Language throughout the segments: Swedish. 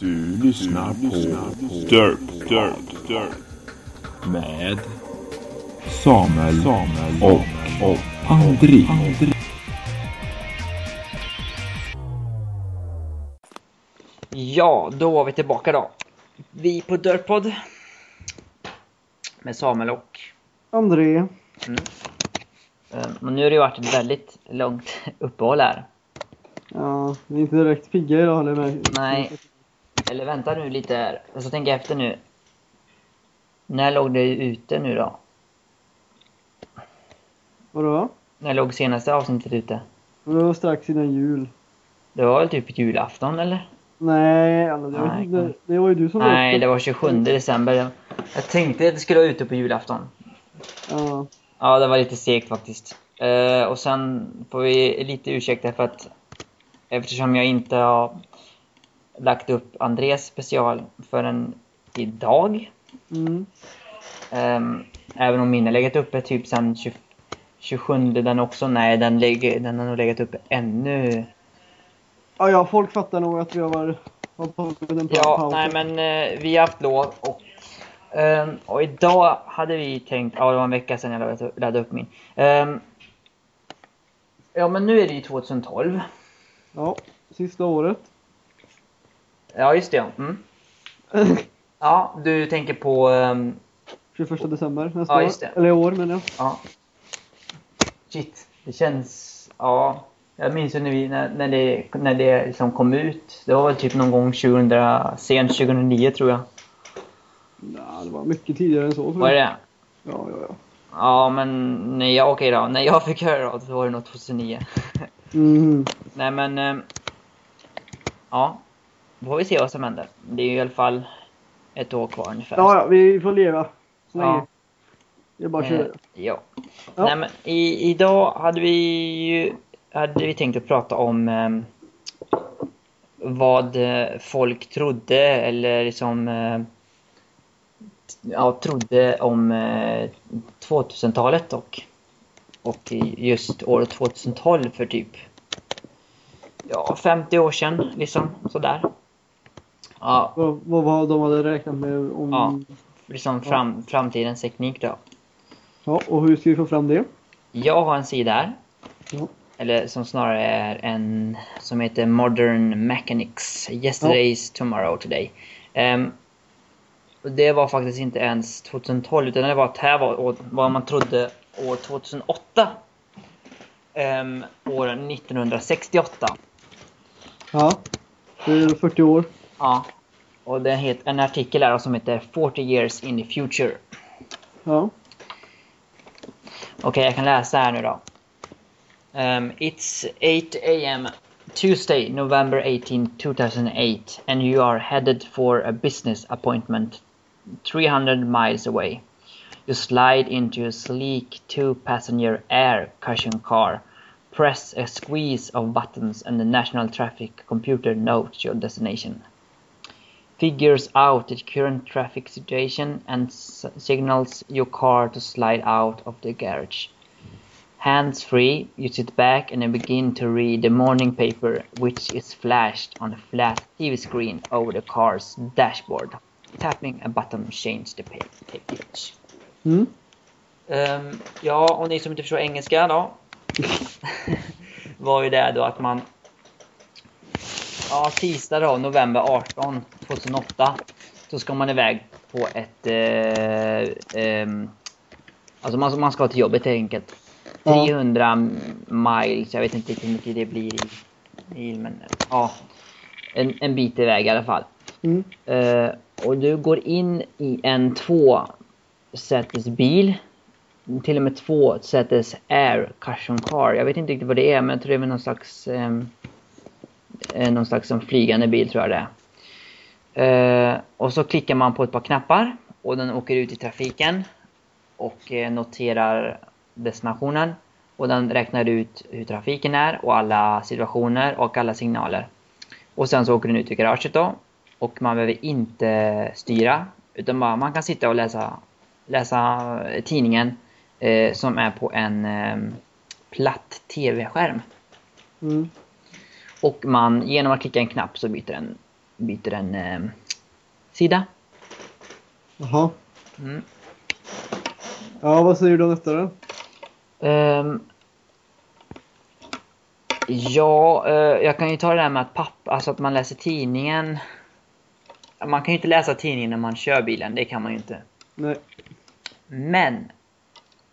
Du lyssnar på Dirt, Dirt, Dirt. Med Samuel, Samuel och, och André. Ja, då var vi tillbaka då. Vi på Dörrpodd. Med Samuel och... André. Eh, Och nu har det varit ett väldigt långt uppehåll här. Ja, vi är inte direkt pigga idag heller med. Nej. Eller vänta nu lite här. Och så tänker jag efter nu. När låg det ute nu då? Vadå? När låg senaste avsnittet ute? Det var strax innan jul. Det var väl typ julafton eller? Nej, det, var, Nej, det, det var ju du som Nej, det var 27 december. Jag- tänkte att det skulle vara ute på julafton. Ja. Ja, det var lite segt faktiskt. Eh, och sen får vi lite ursäkta för att eftersom jag inte har lagt upp Andres special förrän idag. Mm. Ehm, även om min har legat uppe typ sen 20, 27 den också. Nej, den, lägger, den har nog legat uppe ännu. ja, ja, folk fattar nog att vi har har tagit en Ja, paus. nej men eh, vi har haft lov och, ehm, och idag hade vi tänkt, ja det var en vecka sedan jag laddade, laddade upp min. Ehm, ja men nu är det ju 2012. Ja, sista året. Ja, just det. ja. Mm. Ja, du tänker på... ehm, 21 december nästa Ja, år. just det. Eller i år menar jag. ja. Shit, det känns... Ja. Jag minns ju när, vi, när, när det, när det liksom kom ut. Det var väl typ någon gång 2000, sent 2009 tror jag. Ja, det var mycket tidigare än så. tror Var det jag. det? Ja, ja, ja. Ja, men när jag, okej då. När jag fick höra det så var det nog 2009. Mm. Nej men... ehm, Ja. Då får vi se vad som händer. Det är ju i alla fall ett år kvar ungefär. Ja, ja, vi får leva. Så länge. Ja. Det är bara att Eh, köra. ja. Ja. Nej, men i, idag hade vi ju hade vi tänkt att prata om ehm, vad eh, folk trodde eller liksom eh, ja, trodde om eh, 2000-talet och, och i just år 2012 för typ ja, 50 år sedan liksom sådär. Ja, Vad, vad, de hade räknat med om... Ja. liksom fram, framtidens teknik då. Ja, och hur ska vi få fram det? Jag har en sida här. Ja. Eller som snarare är en som heter Modern Mechanics. Yesterday's Tomorrow Today. Ehm, och det var faktiskt inte ens 2012 utan det var att här var vad man trodde år 2008. Um, år 1968. Ja. Det är 40 år. Ja. Och det heter en artikel här som heter 40 years in the future. Ja. Okej, jag kan läsa här nu då. Um, it's 8 a.m. Tuesday, November 18, 2008, and you are headed for a business appointment 300 miles away. You slide into a sleek two-passenger air cushion car, press a squeeze of buttons, and the national traffic computer notes your destination. Figures out the current traffic situation and s- signals your car to slide out of the garage. Hands free, you sit back and then begin to read the morning paper, which is flashed on a flat TV screen over the car's dashboard. Tapping a button changes the page. Mm. Ehm, ja, och ni som inte förstår engelska då. var ju det då att man... Ja, tisdag då, november 18, 2008. Så ska man iväg på ett... Eh, ehm, alltså man, man ska till jobbet helt enkelt. Ja. 300 miles, jag vet inte hur mycket det blir i mil, men ja. En, en bit iväg i alla fall. Mm. Eh, och du går in i en tvåsätes bil. Till och med tvåsätes air cushion car. Jag vet inte riktigt vad det är men jag tror det är någon slags ehm, eh, någon slags som flygande bil tror jag det är. Eh, och så klickar man på ett par knappar och den åker ut i trafiken och eh, noterar destinationen och den räknar ut hur trafiken är och alla situationer och alla signaler. Och sen så åker den ut i garaget då. Och man behöver inte styra. Utan bara man kan sitta och läsa, läsa tidningen eh, som är på en eh, platt tv-skärm. Mm. Och man, genom att klicka en knapp så byter den byter en eh, sida. Jaha. Mm. Ja, vad säger du om detta då? Ehm, ja, eh, jag kan ju ta det där med att pappa, alltså att man läser tidningen. Man kan ju inte läsa tidningen när man kör bilen, det kan man ju inte. Nej. Men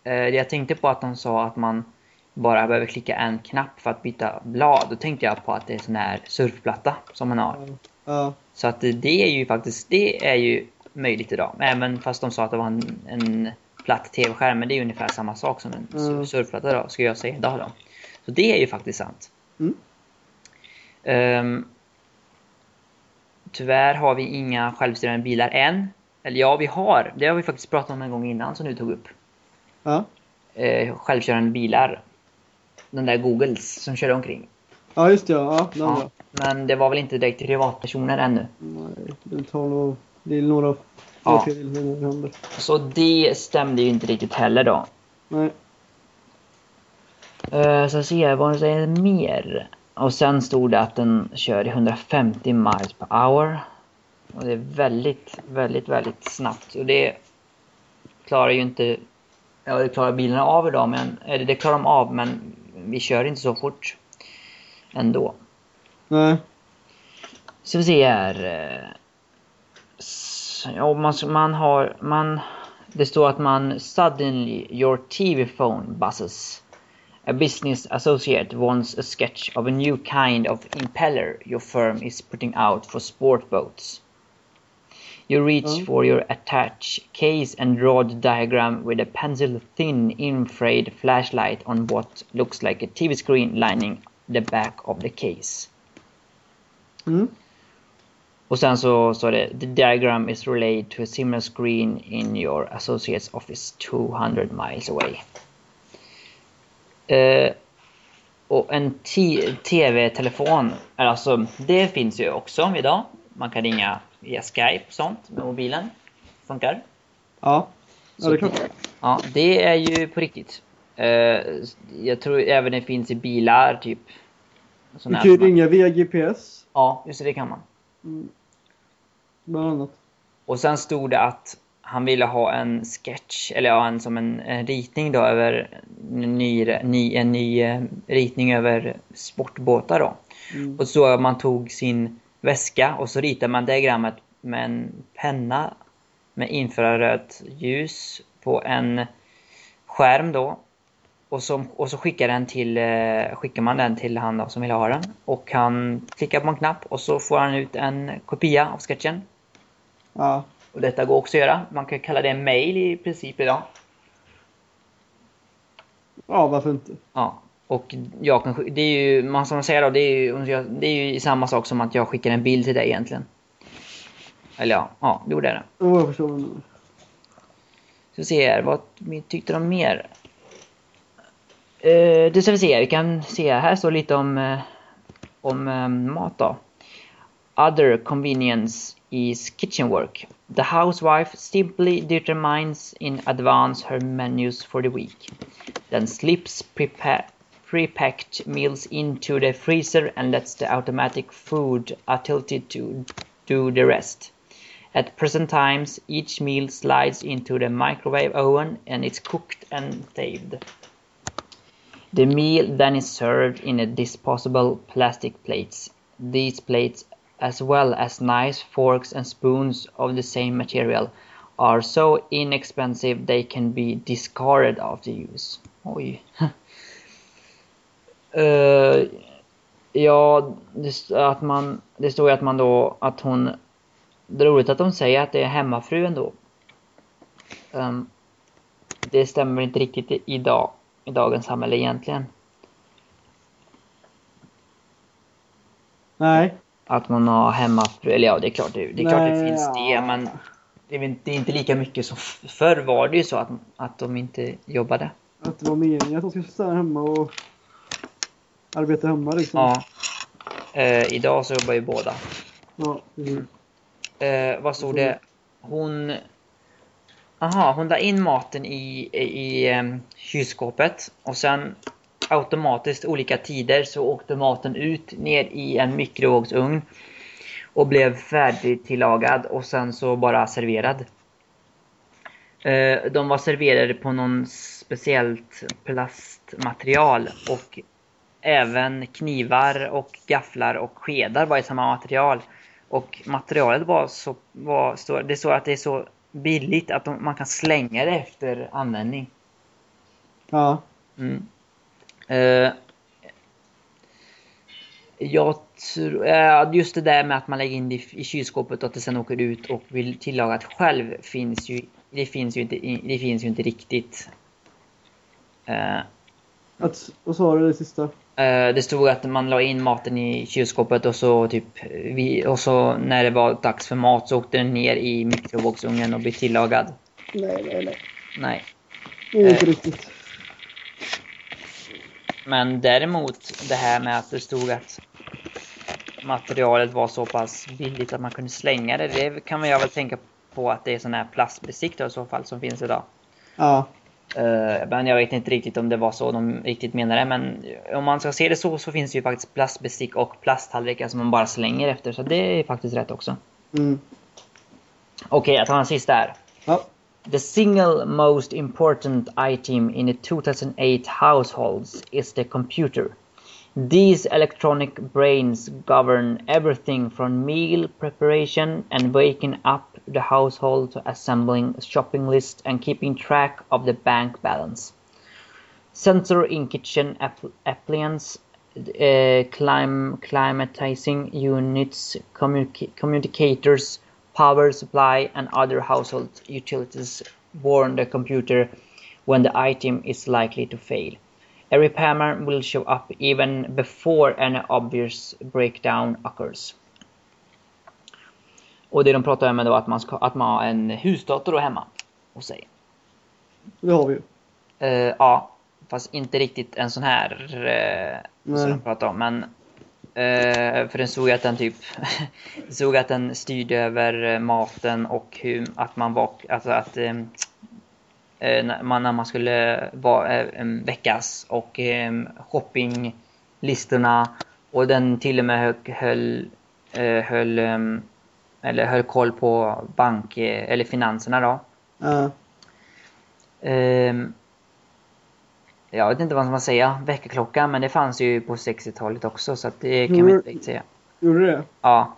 eh, jag tänkte på att de sa att man bara behöver klicka en knapp för att byta blad. Då tänkte jag på att det är sån här surfplatta som man har. Ja. Så att det är ju faktiskt, det är ju möjligt idag. Även fast de sa att det var en, en platt tv-skärm, men det är ungefär samma sak som en Mm. surfplatta då, ska jag säga idag då. Så det är ju faktiskt sant. Mm. Ehm, tyvärr har vi inga självstyrande bilar än. Eller ja, vi har. Det har vi faktiskt pratat om en gång innan som du tog upp. Ja. Eh, självkörande bilar. Den där Googles som körde omkring. Ja, just det. Ja, ja, den men det var väl inte direkt privatpersoner ännu. Nej, det tar nog... Det är några Ja. fel. Så det stämde ju inte riktigt heller då. Nej. Uh, så ser jag vad det säger mer. Och sen stod det att den kör i 150 miles per hour. Och det är väldigt, väldigt, väldigt snabbt. Och det klarar ju inte... Ja, det klarar bilarna av idag, men... Eller det klarar de av, men vi kör inte så fort. Ändå. Nej. Så vi ser här. eh, Ja, man, man har... Man, det står att man suddenly your TV phone buzzes. A business associate wants a sketch of a new kind of impeller your firm is putting out for sport boats. You reach Mm. for your attach case and draw the diagram with a pencil thin infrared flashlight on what looks like a TV screen lining the back of the case. Mm. Och sen så står det The diagram is relayed to a similar screen in your associate's office 200 miles away. Eh, och en TV-telefon, alltså det finns ju också idag. Man kan ringa via Skype och sånt med mobilen. Funkar. Ja. Ja, det är klart. Ja, det är ju på riktigt. Eh, jag tror även det finns i bilar, typ. Du kan ju ringa via GPS. Ja, just det, det kan man. Bland annat. Och sen stod det att han ville ha en sketch, eller ja, en, som en, en ritning då över en ny, ny, en ny eh, ritning över sportbåtar då. Mm. Och så man tog sin väska och så ritade man diagrammet med en penna med infrarött ljus på en skärm då. Och så, och så skickar, den till, eh, skickar man den till han då som vill ha den. Och han klickar på en knapp och så får han ut en kopia av sketchen. Ja. Och detta går också att göra. Man kan kalla det en mail i princip idag. Ja, varför inte? Ja. Och jag kan, det är ju, man som säger då, det är ju, det är ju samma sak som att jag skickar en bild till dig egentligen. Eller ja, ja, det gjorde jag det. Ja, jag förstår menar. Så se här, vad tyckte de mer? Eh, det ska vi se, vi kan se här står lite om, eh, om eh, mat då. Other convenience is kitchen work. The housewife simply determines in advance her menus for the week. Then slips prepacked meals into the freezer and lets the automatic food tilted to do the rest. At present times, each meal slides into the microwave oven and is cooked and saved. The meal then is served in a disposable plastic plates. These plates, as well as knives, forks, and spoons of the same material, are so inexpensive they can be discarded after use. Oj. Eh, ja, det, att man, det står ju att man då, att hon det är roligt att de säger att det är hemmafru ändå. Um, det stämmer inte riktigt idag, i dagens samhälle egentligen. Nej. Att man har hemmafru, eller ja det är klart det, det, är klart det Nej, finns ja. det men det är, inte- det är inte lika mycket som förr var det ju så att, att de inte jobbade. Att det var meningen att de skulle stanna hemma och arbeta hemma liksom. Ja. Eh, idag så jobbar ju båda. Ja, precis. Eh, vad stod det? Hon... Aha, hon la in maten i, i, i ehm, kylskåpet och sen automatiskt olika tider så åkte maten ut ner i en mikrovågsugn. och blev färdigtillagad och sen så bara serverad. Eh, de var serverade på någon speciellt plastmaterial och även knivar och gafflar och skedar var i samma material. Och materialet var så, var, så det står att det är så billigt att de, man kan slänga det efter användning. Ja. Mm. Eh, jag tror, eh, just det där med att man lägger in det i, kylskåpet och att det sen åker ut och vill tillaga det själv finns ju, det finns ju inte, det finns ju inte riktigt. Eh, Att, vad sa du det sista? Eh, Det stod att man la in maten i kylskåpet och så typ vi, och så när det var dags för mat så åkte den ner i mikrovågsugnen och blev tillagad. Nej, nej, nej. Nej. Det är inte Eh. riktigt. Men däremot det här med att det stod att materialet var så pass billigt att man kunde slänga det. Det kan man ju väl tänka på att det är sån här plastbestick då i så fall som finns idag. Ja. Eh, men jag vet inte riktigt om det var så de riktigt menade. Men om man ska se det så så finns det ju faktiskt plastbestick och plasttallrikar som man bara slänger efter. Så det är faktiskt rätt också. Mm. Okej, jag tar en sista här. Ja. The single most important item in the 2008 households is the computer. These electronic brains govern everything from meal preparation and waking up the household to assembling shopping list and keeping track of the bank balance. Sensor in kitchen app- appliance, uh, clim- climatizing units, communica- communicators, power supply, and other household utilities warn the computer when the item is likely to fail. A repairman will show up even before any obvious breakdown occurs. Och det de pratar om är då att man, ska, att man har en husdator då hemma hos sig. Det har vi ju. Eh, ja, fast inte riktigt en sån här uh, Nej. som de pratar om. Men eh, för den såg att den typ såg att den styrde över maten och hur att man var alltså att eh, när man, när man skulle eh, väckas och eh, shoppinglistorna och den till och med höll, höll, eh, höll eller höll koll på bank eh, eller finanserna då. Ehm, jag vet inte vad man ska säga, väckarklocka, men det fanns ju på 60-talet också så det kan man inte riktigt säga. Gjorde det? Ja.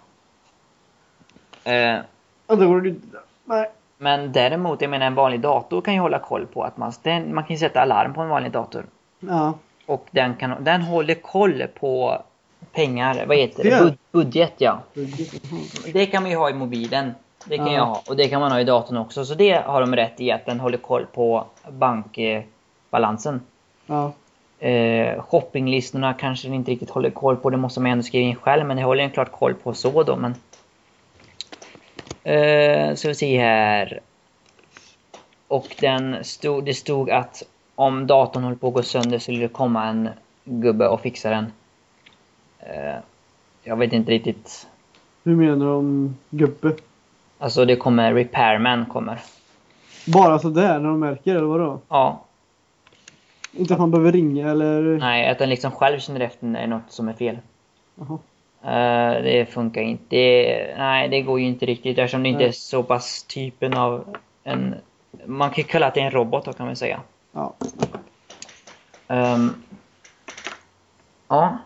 Eh, Ja, det var det. Nej. Men däremot, jag menar en vanlig dator kan ju hålla koll på att man, den, man kan sätta alarm på en vanlig dator. Ja. Och den, kan, den håller koll på pengar, vad heter det? Bud, budget ja. Det kan man ju ha i mobilen. Det kan Ja. jag ha. Och det kan man ha i datorn också. Så det har de rätt i att den håller koll på bankbalansen. Ja. Eh, shoppinglistorna kanske den inte riktigt håller koll på. Det måste man ändå skriva in själv. Men det håller den klart koll på så då. Men... Eh, så vi se här. Och den stod, det stod att om datorn håller på att gå sönder så skulle det komma en gubbe och fixa den. Eh, jag vet inte riktigt. Hur menar du om gubbe? Alltså det kommer repairman kommer. Bara sådär när de märker eller vadå? Ja, Inte att man behöver ringa eller? nej att den liksom själv känner efter när det är något som är fel. Jaha. Eh, det funkar inte. Det, nej, det går ju inte riktigt eftersom det inte är så pass typen av en... Man kan ju kalla det en robot då kan man säga. Ja. Ehm, ja.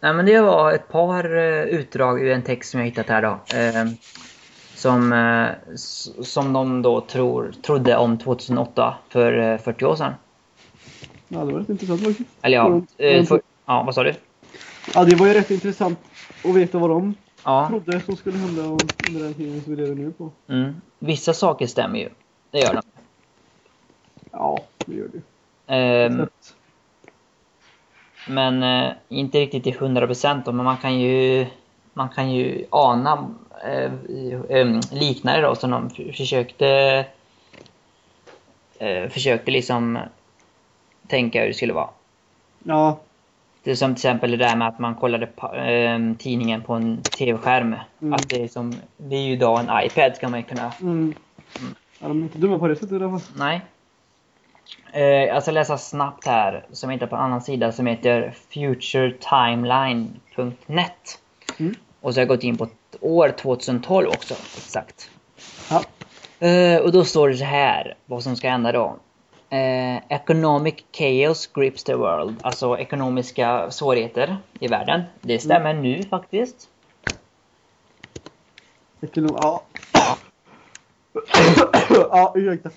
Nej, men det var ett par eh, utdrag ur en text som jag hittat här då. Ehm, som, eh, som de då tror, trodde om 2008 för eh, 40 år sedan. Ja, det var rätt intressant faktiskt. Eller ja, för, ja vad sa du? Ja, det var ju rätt intressant att veta vad de Ja. trodde som skulle hända under den tiden som vi lever nu på. Mm. Vissa saker stämmer ju. Det gör de. Ja, det gör det. Ehm, Men eh, inte riktigt till 100% då, men man kan ju man kan ju ana eh, eh, liknande då som de försökte eh, försökte liksom tänka hur det skulle vara. Ja, Det är som till exempel det där med att man kollade eh, tidningen på en tv-skärm. Mm. Att det är som, det är ju idag en iPad ska man ju kunna mm. ja, de är inte dumma på det sättet i alla fall. Nej. Eh, jag ska läsa snabbt här, som hittar på en annan sida som heter futuretimeline.net. Mm. Och så har jag gått in på år 2012 också, exakt. Ja. Eh, och då står det så här, vad som ska hända då. Eh, economic chaos grips the world. Alltså ekonomiska svårigheter i världen. Det stämmer nu faktiskt. Ekonom... Ja. ja, ursäkta.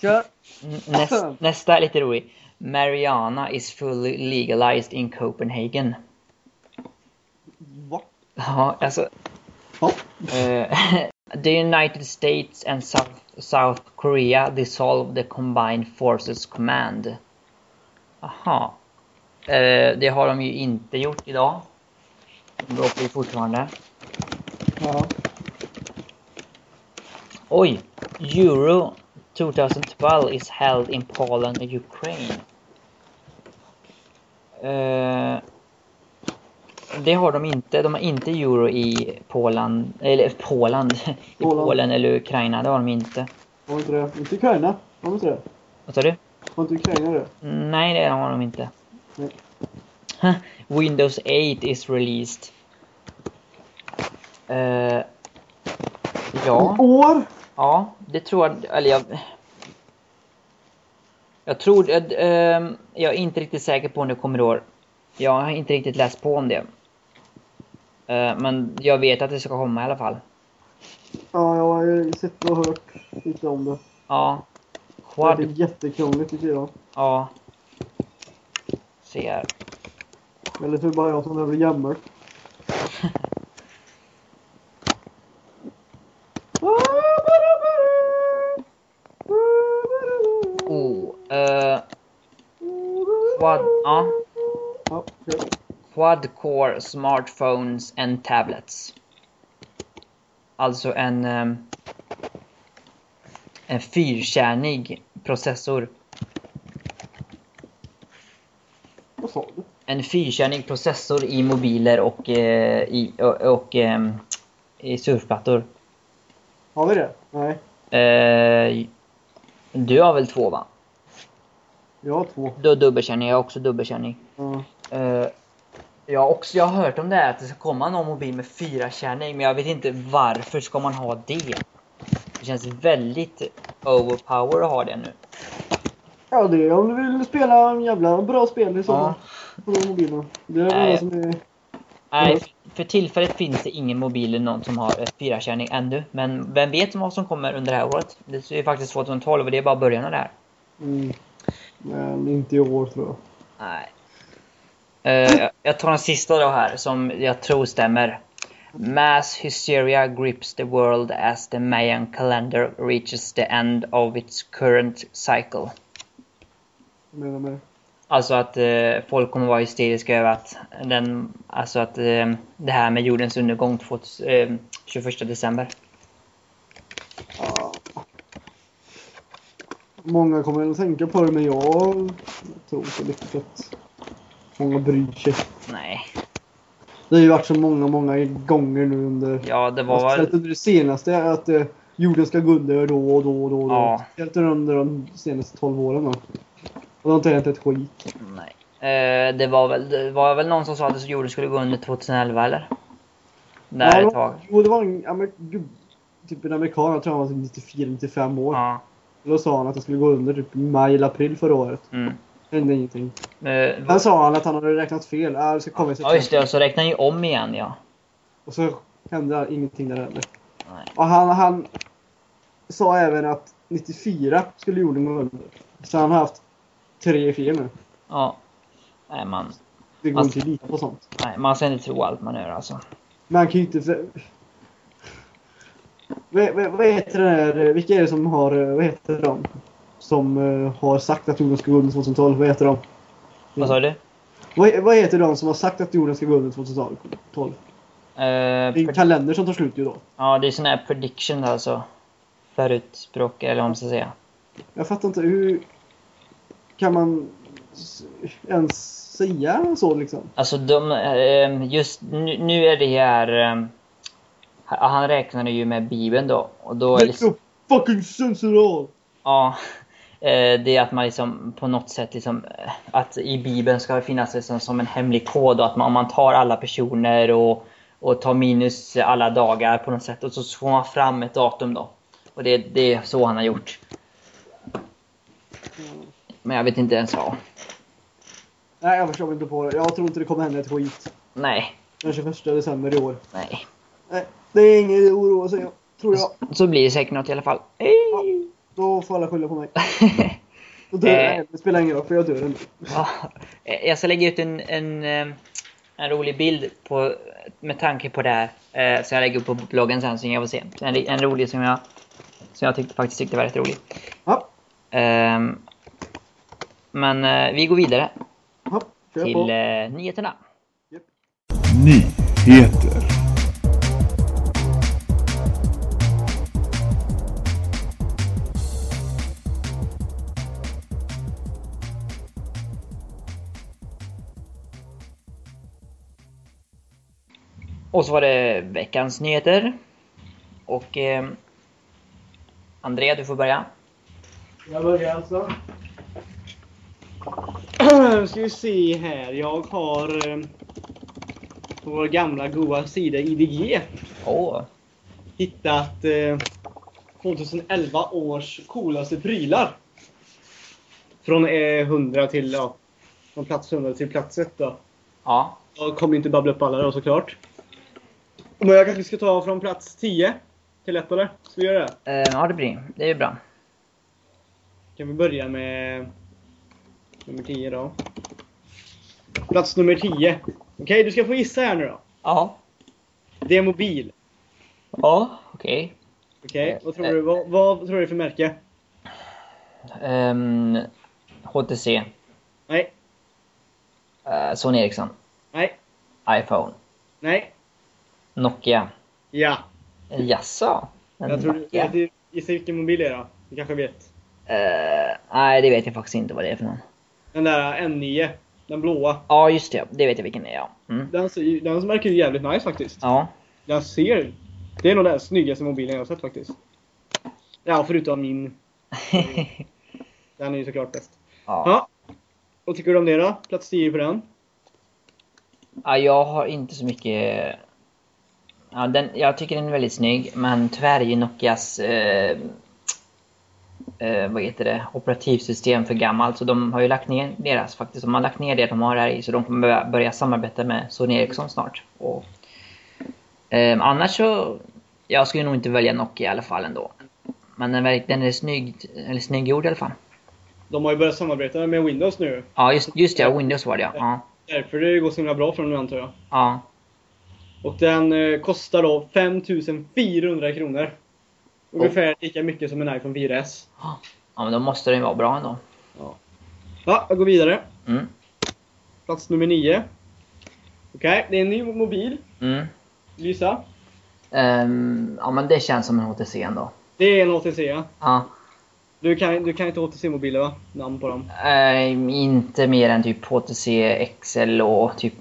Kör. Nästa är lite rolig. Marijuana is fully legalized in Copenhagen. Va? Ja, alltså. Ja. eh, the United States and South, South Korea dissolved the Combined Forces Command. Aha. Eh, det har de ju inte gjort idag. De bråkar ju fortfarande. Ja. Oj! Euro 2012 is held in Poland and Ukraine. Eh, det har de inte. De har inte euro i Polen. Eller Poland. I Polen. Polen eller Ukraina. Det har de inte. Har inte det? Inte Ukraina? Har de inte det? Vad sa du? Har inte Ukraina det? Nej, det har de inte. Nej. Windows 8 is released. Eh, ja. År? Ja, det tror jag. Eller jag... Jag tror... Jag, ehm, jag är inte riktigt säker på om det kommer i år. Jag har inte riktigt läst på om det. Eh, men jag vet att det ska komma i alla fall. Ja, jag har ju sett och hört lite om det. Ja. Det är Quad... jättekrångligt tycker jag. Ja. Se här. Eller så är det bara jag som behöver gammal. Oh. Uh, quad... Ja. Ja, okej. Quad-core smartphones and tablets. Alltså en... ehm, en fyrkärnig processor. Vad sa du? En fyrkärnig processor i mobiler och, eh, i, och, och ehm, i surfplattor. Har vi det? Nej. Eh, du har väl två va? Jag har två. Du har dubbelkärnig, jag har också dubbelkärnig. Ja. Eh, jag, också, jag har hört om det här att det ska komma någon mobil med fyra kärnig men jag vet inte varför ska man ha det? Det känns väldigt overpower att ha det nu. Ja, det är om du vill spela en jävla bra spel i fall. Ja. På de mobilerna. Det är Nej. som är... Nej, för tillfället finns det ingen mobil eller någon som har fyrakärning ännu. Men vem vet vad som kommer under det här året? Det är ju faktiskt 2012 och det är bara början av det här. Mm. Men inte i år tror jag. Nej. Eh, jag- tar den sista då här som jag tror stämmer. Mass hysteria grips the world as the Mayan calendar reaches the end of its current cycle. Jag menar med. Alltså att eh, folk kommer vara hysteriska över att den, alltså att eh, det här med jordens undergång 2000, eh, 21 december. Ja. Många kommer att tänka på det men jag tror inte riktigt att många bryr sig. Nej. Det har ju varit så många, många gånger nu under... Ja, det var Speciellt väl... under det senaste att eh, jorden ska gå under då och då och då. och då. Ja. Speciellt under de senaste 12 åren då. Och det har inte hänt ett skit. Nej. Eh, det var väl, det var väl någon som sa att jorden skulle gå under 2011 eller? Där ja, ett tag. Jo, det var en, amer- typ en amerikan, jag tror han var 94-95 år. Ja. Då sa han att det skulle gå under typ maj eller april förra året. Mm. Hände ingenting. Eh, Sen sa han att han hade räknat fel. Äh, det ska komma i ja just det, och så räknar han ju om igen ja. Och så hände ingenting där heller. Nej. Och han, han sa även att 94 skulle jorden gå under. Så han har haft tre fel nu. Ja. Nej man, Det går Alltså- inte att lita på sånt. nej, man ska inte tro allt man hör alltså. Man kan ju inte... För... Vad, vad, vad heter det här, vilka är det som har, vad heter de? Som eh, har sagt att jorden ska gå under 2012, vad heter de? Vad sa du? Vad, vad heter de som har sagt att jorden ska gå under 2012? Uh, Det är en kalender som tar slut ju då. ja, det är sån här prediction alltså. Förutspråk, eller vad man ska säga. Jag fattar inte hur kan man ens säga så liksom? Alltså de, eh, just nu, nu är det här... eh, Han räknade ju med Bibeln då. Och då är det, Make no fucking sense at all! ja, eh, det är att man liksom på något sätt liksom... eh, Att i Bibeln ska det finnas liksom som en hemlig kod och att man, om man tar alla personer och, och ta minus alla dagar på något sätt och så får man fram ett datum då. Och det, det är så han har gjort. Men jag vet inte ens vad. Nej, jag förstår inte på det. Jag tror inte det kommer hända ett skit. Nej, Den 21 december i år. nej. Nej, det är inget att oroa sig om, tror jag. Så blir det säkert något i alla fall. Hej! Då får alla skylla på mig. Då dör jag. Det spelar ingen roll, för jag dör ändå. Ja, eh, jag ska lägga ut en, en, eh, en rolig bild på, med tanke på det här. Eh, Så jag lägger upp på bloggen sen så jag får se. En, en rolig som jag, som jag tyckte, faktiskt tyckte var rätt rolig. Ja, Ehm, Men eh, vi går vidare ja, till eh, nyheterna. Nyheter. Och så var det veckans nyheter. Och eh, Andrea, du får börja. Jag börjar alltså. ska vi se här. Jag har eh, på vår gamla goa sida IDG Åh, hittat eh, 2011 års coolaste prylar. Från eh, 100 till, ja, från plats 100 till plats 1 då. ja. Jag kommer inte babbla upp alla då såklart. Men jag kanske ska ta från plats 10 till 1 eller? Ska vi göra det? Eh, ja, det blir det. är bra. Kan vi börja med nummer 10 då. Plats nummer 10. Okej, du ska få gissa här nu då. Ja. Det är mobil. Ja, okej. Okej, vad tror du? Vad, vad tror du för märke? Ehm, HTC. Nej, Uh, Sony Ericsson. nej, iPhone. nej. Nokia. Ja. Jaså? En Jag tror. Nokia? Gissa vilken mobil det är då? Du kanske vet. Eh, nej, det vet jag faktiskt inte vad det är för någon. Den där N9. Den blåa. Ja, just det. Det vet jag vilken det är, ja. Mm. Den, ser- den verkar ju jävligt nice faktiskt. Ja. Den ser... Det är nog den snyggaste mobilen jag har sett faktiskt. Ja, förutom min. Den är ju såklart bäst. ja. Ja. Vad tycker du om det då? Plats 10 på den. ja. Jag har inte så mycket... Ja, den, jag tycker den är väldigt snygg, men tyvärr är ju Nokias... Eh, eh, vad heter det? Operativsystem för gammalt, så de har ju lagt ner deras faktiskt. De har lagt ner det de har här i, så de kommer börja, samarbeta med Sony Ericsson snart. Och, eh, annars så... Jag skulle nog inte välja Nokia i alla fall ändå. Men den, verk- den är snygg, eller snygggjord i alla fall. De har ju börjat samarbeta med Windows nu. Ja, just, just det. Windows var det ja. ja. Därför det går så himla bra för dem nu antar jag. Ja. Och den eh, kostar då 5400 kronor. Ungefär lika mycket som en iPhone 4S. Ja, men då måste den vara bra ändå. Ja, jag går vidare. Mm. Plats nummer 9. Okej, det är en ny mobil. Mm. Gissa. Ehm, ja, men det känns som en HTC ändå. Det är en HTC. ja. Ja. Du kan, du kan inte HTC-mobiler va? Namn på dem. Ehm, inte mer än typ HTC XL och typ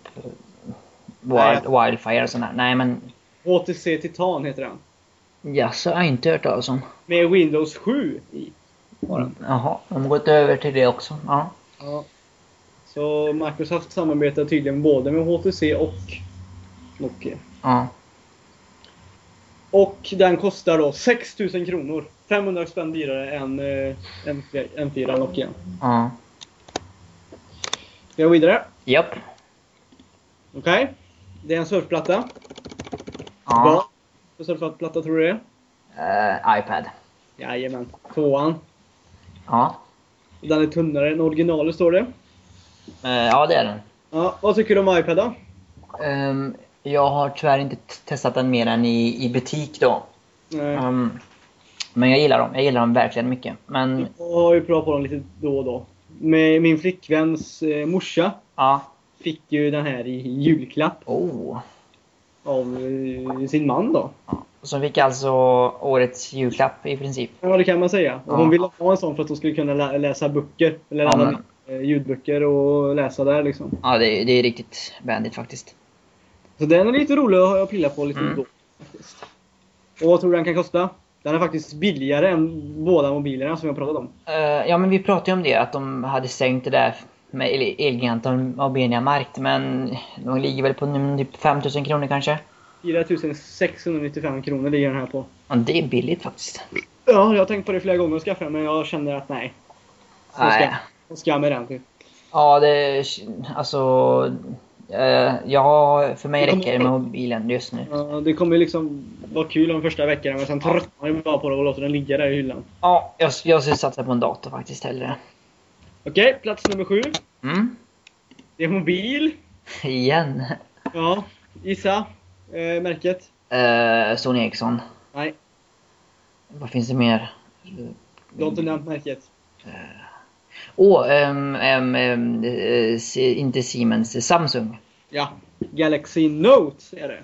Nej. Wild, Wildfire och sånt där. Nej, men HTC Titan heter den. jaså, jag har inte hört talas om. Med Windows 7 i. Den. Jaha, de har gått över till det också. Ja. Ja. Så Microsoft samarbetar tydligen både med HTC och Nokia. Ja. Och den kostar då 6000 kronor. 500 spänn dyrare än eh, M4 M4 Nokia. Ja. Ska jag gå vidare? Japp. Okej. Det är en surfplatta. Ja. Vad för surfplatta tror du det är? Eh, iPad. Jajamän. Tvåan. Ja. Den är tunnare än originalet står det. Eh, ja, det är den. Ja, vad tycker du om iPad då? Ehm, jag har tyvärr inte testat den mer än i, i butik då. Nej. Ehm, men jag gillar dem. Jag gillar dem verkligen mycket. Men Jag har ju provat på dem lite då och då. Med min flickväns eh, morsa ja. Fick ju den här i julklapp Oh. av eh, sin man då. Som fick alltså årets julklapp i princip. Ja, det kan man säga. Och hon ville ha en sån för att hon skulle kunna lä läsa böcker. Eller Ja, men- eh, ljudböcker och läsa där liksom. Ja, det, är- det är riktigt vänligt faktiskt. Så den är lite rolig att ha- pilla på lite Mm. då. Faktiskt. Och vad tror du den kan kosta? Den är faktiskt billigare än båda mobilerna som jag pratade om. Eh, ja, men vi pratade ju om det, att de hade stängt det där med El- Elgiganten och Benia Markt, men de ligger väl på typ 5000 kronor kanske. 4695 kronor ligger den här på. Ja, det är billigt faktiskt. Ja, jag har tänkt på det flera gånger att skaffa men jag känner att nej. Nej. ska, så ska jag med den till. Ja, det... Alltså... eh, ja, för mig Det kommer- räcker det med mobilen just nu. Ja, det kommer liksom vara kul de första veckorna, men sen tröttnar man ju bara på det och låter den ligga där i hyllan. Ja, jag, jag skulle satsa på en dator faktiskt hellre. Okej, plats nummer sju. Mm. Det är mobil. Igen. Ja, gissa eh, märket. Uh, Sony Ericsson. Nej, Vad finns det mer? du har inte nämnt märket. Åh, ehm, ehm, ehm, eh, se- inte Siemens, Samsung. Ja, Galaxy Note är det.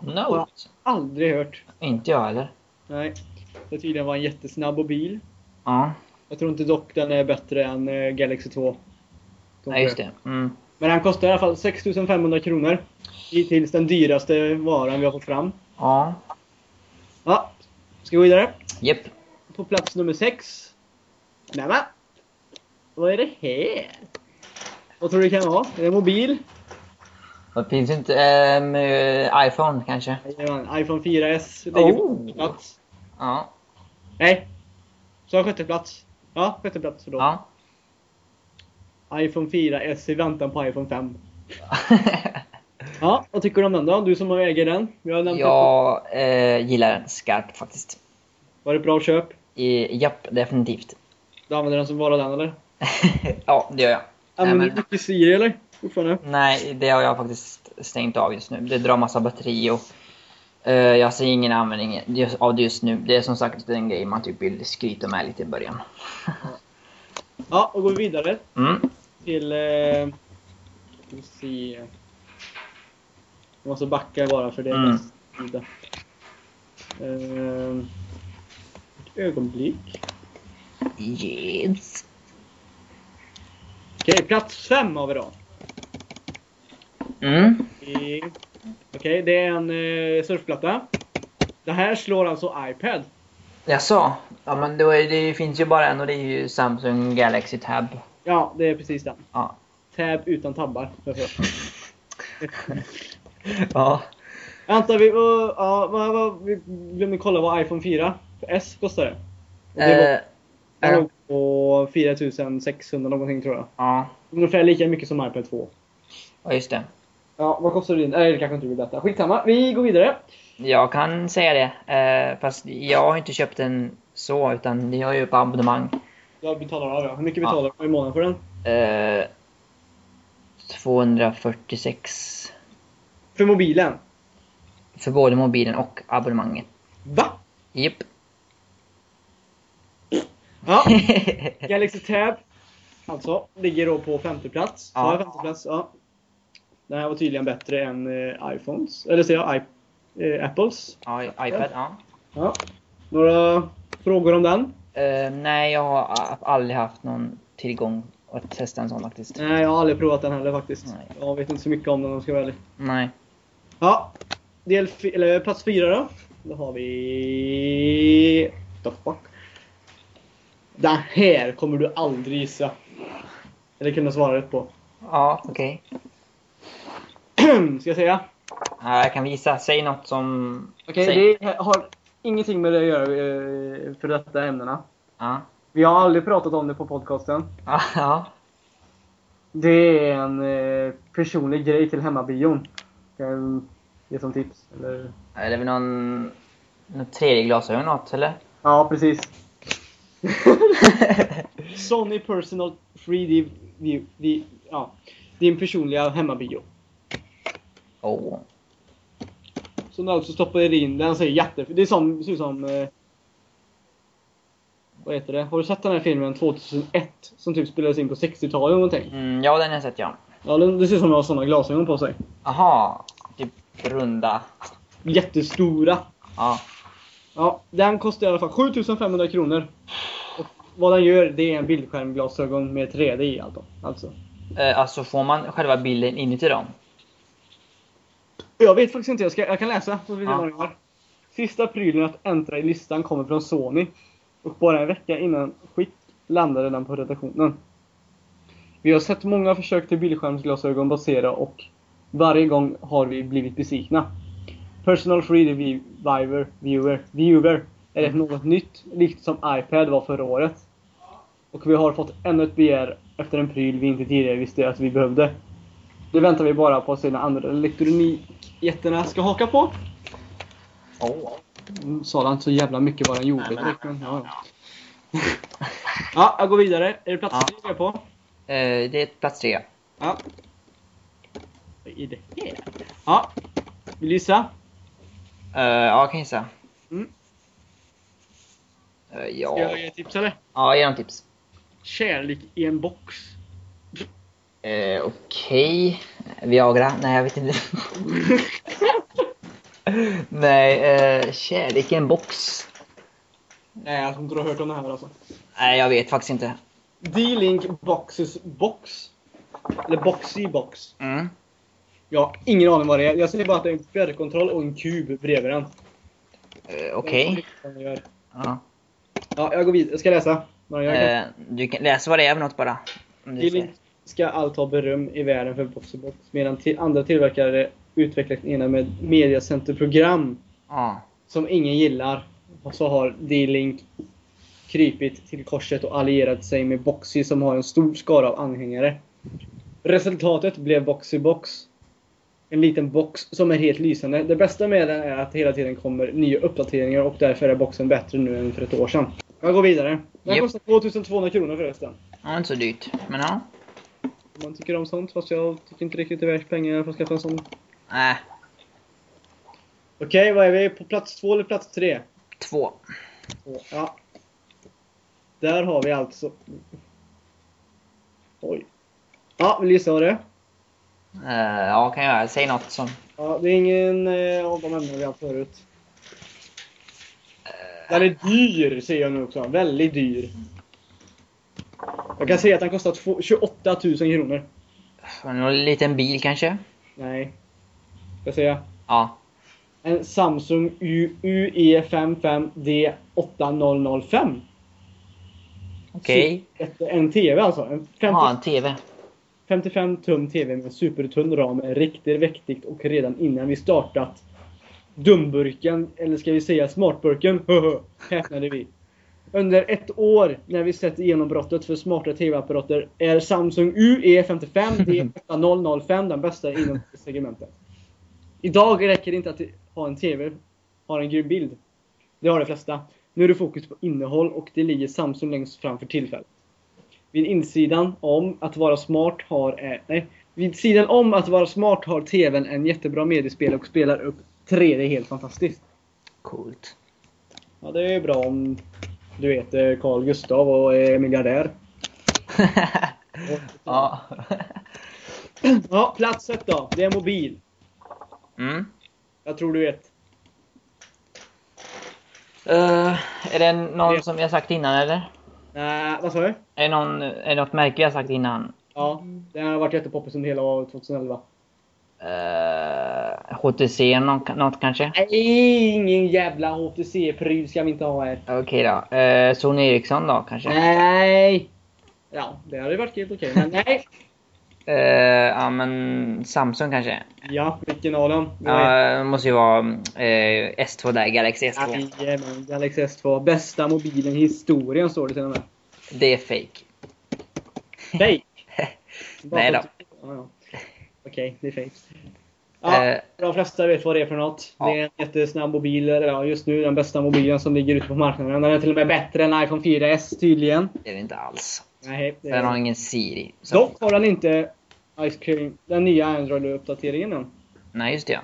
Note? Aldrig hört. Inte jag heller. Nej. Det tydligen var en jättesnabb mobil. Ja, Jag tror inte dock den är bättre än eh, Galaxy 2. ja just det. Mm. Men den kostar i alla fall 6500 kronor. Hittills den dyraste varan vi har fått fram. Ja, Ja, ska vi gå vidare? japp. På plats nummer 6. Nämen! Vad är det här? Vad tror du det kan vara? Är det mobil? Det finns inte... eh, iPhone kanske? Jajamän, iPhone 4S ligger på Oh. sjätte plats. Ja. Nej. Så sjätte plats. Ja, sjätte plats. Förlåt. Ja. iPhone 4S i väntan på iPhone 5. Ja, vad tycker du om den då? Du som äger den. Jag eh, gillar den skarpt faktiskt. Var det ett bra köp? I, japp, definitivt. Du använder den som bara den eller? ja, det gör jag. Använder du mycket Siri eller? Fortfarande? nej, det har jag faktiskt stängt av just nu. Det drar massa batteri och jag ser ingen användning av det just nu. Det är som sagt en grej man typ vill skryta med lite i början. Ja, och går vi vidare Mm. till... Eh, vi se. Jag måste backa bara för det är Mm. sida. Eh, ett ögonblick. Yes. Okej, plats fem har vi då. Mm. I- Okej, det är en eh, surfplatta. Det här slår alltså iPad. Jaså? Ja men då är det finns ju bara en och det är ju Samsung Galaxy Tab. Ja, det är precis den. Ja. Tab utan tabbar. Ja. Antar vi, uh, ja, vad, vad, vi glömde kolla vad iPhone 4 för S kostade. Och det var, Eh, låg på 4600 någonting tror jag. ja. Ungefär lika mycket som iPad 2. Ja, just det. Ja, vad kostar din? Nej, det kanske inte du vill berätta. Skitsamma, vi går vidare. Jag kan säga det. Eh, fast jag har inte köpt den så, utan det har ju på abonnemang. Jag betalar av ja. Hur mycket Ja. betalar du i månaden för den? Eh, 246 För mobilen? för både mobilen och abonnemanget. Va? Japp. Ja, Galaxy Tab. Alltså, ligger då på femte plats. Ja. Jag femte plats? Ja. Den här var tydligen bättre än eh, iPhones. Eller säger jag I, eh, Apples. ja, iPad, ja. Ja. Några frågor om den? Eh, nej, jag har aldrig haft någon tillgång att testa en sån faktiskt. Nej, jag har aldrig provat den heller faktiskt. Nej. Jag vet inte så mycket om den om jag ska vara ärlig. Nej. Ja. Del eller plats fyra då. Då har vi... The fuck? Den här kommer du aldrig gissa. Eller kunna svara rätt på. Ja, okej. Ska jag säga? Ja, jag kan visa. Säg något som... Okej, Säg. det har ingenting med det att göra eh, för detta ämnena. Ja. Vi har aldrig pratat om det på podcasten. Ja. Det är en eh, personlig grej till hemmabion. Kan jag ge som tips. Eller... Är det väl någon... Något tredje glasögon något, eller? Ja, precis. Sony Personal 3D View. Vi- Ja, din personliga hemmabio. Åh. Som du alltså stoppar in. Den ser jätte... Det är som, ser ut som... Eh, vad heter det? Har du sett den här filmen 2001? Som typ spelades in på 60-talet eller någonting? Mm, ja, den har jag sett, ja. Ja, det ser ut som att har såna glasögon på sig. Aha. Typ runda. Jättestora. Ja. Ja, den kostar i alla fall 7500 kronor. Och vad den gör, det är en bildskärmglasögon med 3D i alltså. Eh, alltså, får man själva bilden inuti dem? Jag vet faktiskt inte, jag, ska, jag kan läsa. Så vi ser Ja. vad den har. Sista prylen att äntra i listan kommer från Sony. Och bara en vecka innan skick landade den på redaktionen. Vi har sett många försök till bildskärmsglasögon basera och varje gång har vi blivit besvikna. Personal Free Viewer, viewer, viewer är det något nytt, likt som iPad var förra året. Och vi har fått ännu ett begär efter en pryl vi inte tidigare visste att vi behövde. Det väntar vi bara på att sedan andra elektronikjättarna ska haka på. Mm, Sa han inte så jävla mycket vad den gjorde. Nej, men- men, ja. ja, jag går vidare. Är det plats Ja. tre på? Eh, det är plats tre. Ja. Vad är det här? Ja. Vill du gissa? Eh, ja, jag kan gissa. Mm. Ska ja. jag ge tips eller? ja, ge någon tips. Kärlek i en box. Eh, Okej. Viagra? Nej, jag vet inte. Nej, eh, kärlek i en box. Nej, jag tror inte du har hört om det här alltså. Nej, jag vet faktiskt inte. D-Link Boxes Box. Eller Boxy Box. Mm. Jag har ingen aning vad det är. Jag säger bara att det är en fjärrkontroll och en kub bredvid den. Eh, Okej. Gör. Ja. Ja, jag går vidare. Jag ska läsa. Eh, du kan läsa vad det är för något bara. Om du D-Link. Ska allt ha beröm i världen för Boxy Box. Medan till andra tillverkare utvecklat ena med mediacenterprogram Ja. som ingen gillar. Och så har D-Link krypit till korset och allierat sig med Boxy som har en stor skara av anhängare. Resultatet blev Boxy Box. En liten box som är helt lysande. Det bästa med den är att det hela tiden kommer nya uppdateringar och därför är boxen bättre nu än för ett år sedan. Jag går vidare. Den Japp. kostar 2200 kronor förresten. ja, inte så dyrt. Men ja. Om man tycker om sånt, fast jag tycker inte riktigt det är värt pengar för att skaffa en sån. Nej, Okej, vad är vi? På plats två eller plats tre? två. Två, Ja. Där har vi alltså... Oj. Ja, vill du gissa vad det är? Eh, ja, kan jag göra. Säg något som... Ja, det är ingen eh, av de ämnen vi har haft förut. Den är dyr, ser jag nu också. Väldigt dyr. Jag kan säga att den kostar två- 28 000 kronor. Någon liten bil kanske? Nej. Ska jag säga? Ja. En Samsung E UE55D8005. Okej. Ett- En TV alltså. En 50, Ja, en TV. 55 tum TV med supertunn ram. är Riktigt mäktigt och redan innan vi startat dumburken, eller ska vi säga smartburken, häpnade vi. Under ett år, när vi sett genombrottet för smarta TV-apparater, är Samsung UE55 D8005 den bästa inom segmentet. Idag räcker det inte att ha en TV, ha en grym bild. Det har de flesta. Nu är det fokus på innehåll och det ligger Samsung längst fram för tillfället. Vid insidan om att vara smart har... Eh, nej. Vid sidan om att vara smart har TVn en jättebra mediespel och spelar upp 3D helt fantastiskt. Coolt. Ja, det är bra om du heter Carl Gustav och är miljardär. ja. Ja, plats ett då. Det är mobil. Mm. Jag tror du vet. Eh, är det någon Det- som jag sagt innan eller? Nej, vad sa du? Är det, någon, är det något märke jag sagt innan? Ja, den har varit jättepoppis under hela 2011. Uh, HTC någon, något kanske? Nej, ingen jävla HTC-pryl ska vi inte ha här. Okej då. Eh, Sony Ericsson då kanske? Nej! Ja, det hade varit helt okej, men nej. Eh, ja men Samsung kanske? Ja, vilken av dem? Ja, det måste ju vara eh, S2 där, Galaxy S2. Jajamän, Galaxy S2. Bästa mobilen i historien står det till och med. Det är fake. Fake! Nej då. Ja, ja. Okej, det är fake. Ja, Eh. de flesta vet vad det är för något. Ja. Det är en jättesnabb mobil. Ja, just nu den bästa mobilen som ligger ute på marknaden. Den är till och med bättre än iPhone 4S tydligen. Det är det inte alls. Nej, det Den har ingen Siri. Så. Dock har den inte Ice Cream, den nya Android-uppdateringen än. Nej, just det.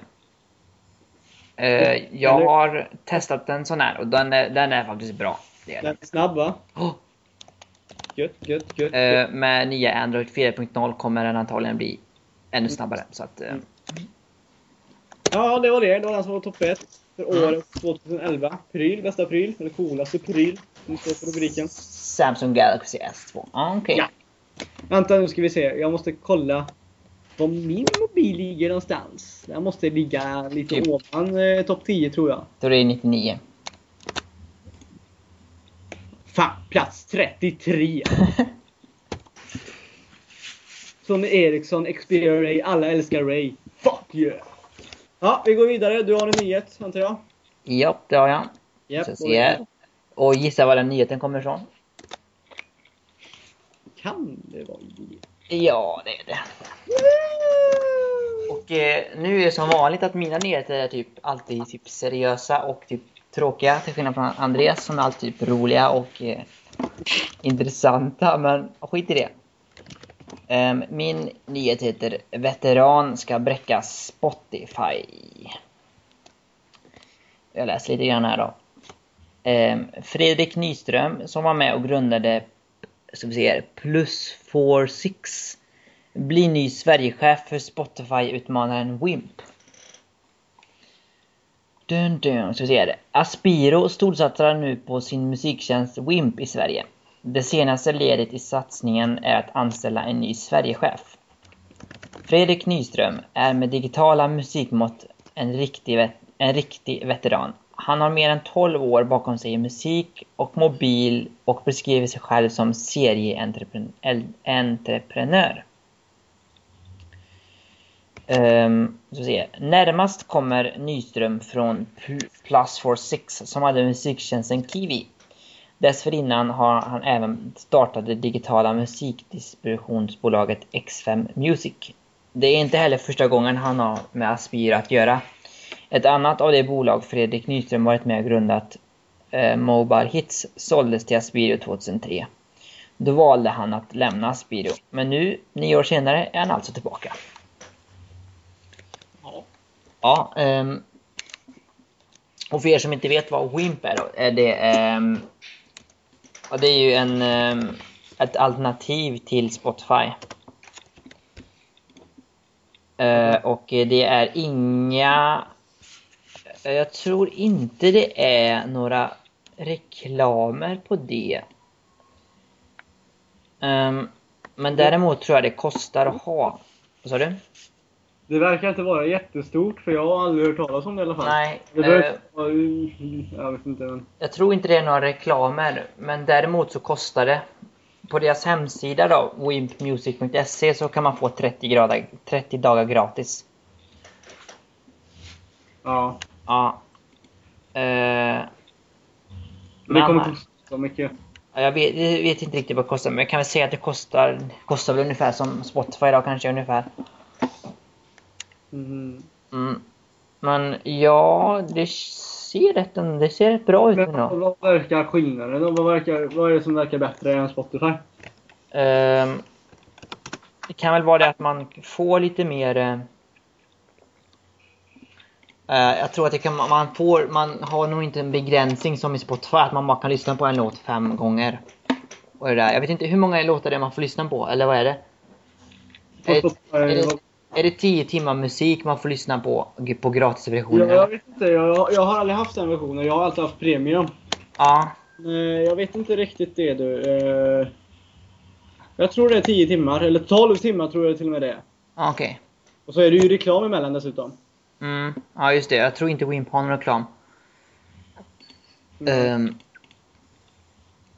Eh, jag har testat en sån här och den är, den är faktiskt bra. Det är Den är snabb va? Oh. Gött, gött, gött. Eh, med nya Android 4.0 kommer den antagligen bli ännu snabbare. Så att, eh, Mm. Ja, det var det. Det var den som var topp 1 för Mm. året 2011. Pryl, bästa pryl. Eller coolaste pryl. Som står på rubriken. Samsung Galaxy S2. Ah, Okej. Ja. Vänta nu ska vi se. Jag måste kolla var min mobil ligger någonstans. Den måste ligga lite Typ. ovan eh, topp 10 tror jag. Då är det 99. Fan, plats 33! Sony Ericsson Xperia Ray. Alla älskar Ray. Fuck yeah! Ja, vi går vidare. Du har en nyhet, antar jag? Ja, det har jag. Japp, Så och ser jag. Och gissa var den nyheten kommer ifrån? Kan det vara idé? Ja, det är det. Och eh, nu är det som vanligt att mina nyheter är typ alltid typ seriösa och typ tråkiga till skillnad från Andreas som är alltid typ roliga och eh, intressanta. Men skit i det. Ehm, min nyhet heter Veteran ska bräcka Spotify. Jag läser lite grann här då. Ehm, Fredrik Nyström som var med och grundade ska vi se plus 46 blir ny Sverigechef för Spotify-utmanaren Wimp. Dun, dun, ska vi se. Aspiro storsatsar nu på sin musiktjänst Wimp i Sverige. Det senaste ledet i satsningen är att anställa en ny Sverigechef. Fredrik Nyström är med digitala musikmått en riktig, vet- en riktig veteran. Han har mer än 12 år bakom sig i musik och mobil och beskriver sig själv som serieentreprenör. Um, ehm, så se. Närmast kommer Nyström från Plus 46 som hade musiktjänsten Kiwi. Dessförinnan har han även startat det digitala musikdistributionsbolaget X5 Music. Det är inte heller första gången han har med Aspir att göra. Ett annat av det bolag Fredrik Nyström varit med och grundat, eh, Mobile Hits, såldes till Aspirio 2003. Då valde han att lämna Aspirio, men nu, nio år senare, är han alltså tillbaka. Ja. Ja, ehm, och för er som inte vet vad Wimp är då, är det, ehm, ja, det är ju en, ehm, ett alternativ till Spotify. Eh, och det är inga, eh, jag tror inte det är några reklamer på det. Ehm, men däremot tror jag det kostar att ha. Vad sa du? Det verkar inte vara jättestort, för jag har aldrig hört talas om det i alla fall. Nej, Det eh. Jag vet inte, men... Jag tror inte det är några reklamer, men däremot så kostar det. På deras hemsida då, wimpmusic.se, så kan man få 30, grader, 30 dagar gratis. Ja. Ja. Eh, Men det kommer kosta mycket. ja, jag vet, jag vet inte riktigt vad det kostar, men jag kan väl säga att det kostar, kostar väl ungefär som Spotify idag kanske ungefär. Mhm. Mm. Men ja, det ser rätt, det ser rätt bra ut ändå. vad verkar skillnaden då? Vad, verkar, vad är det som verkar bättre än Spotify? Ehm, det kan väl vara det att man får lite mer... eh, jag tror att det kan, man får, man har nog inte en begränsning som i Spotify, att man bara kan lyssna på en låt fem gånger. Och det där. Jag vet inte hur många låtar det är man får lyssna på, eller vad är det? På Är, Spotify, är, det, är det 10 timmar musik man får lyssna på, på gratisversionen? jag, jag vet inte, jag, jag har aldrig haft den versionen. Jag har alltid haft premium. Ja, Eh, Jag vet inte riktigt det du. Eh, Jag tror det är 10 timmar, eller 12 timmar tror jag till och med det är. okej. Och så är det ju reklam emellan dessutom. Mm, ja just det, jag tror inte Wimp har någon reklam. Mm. Ehm,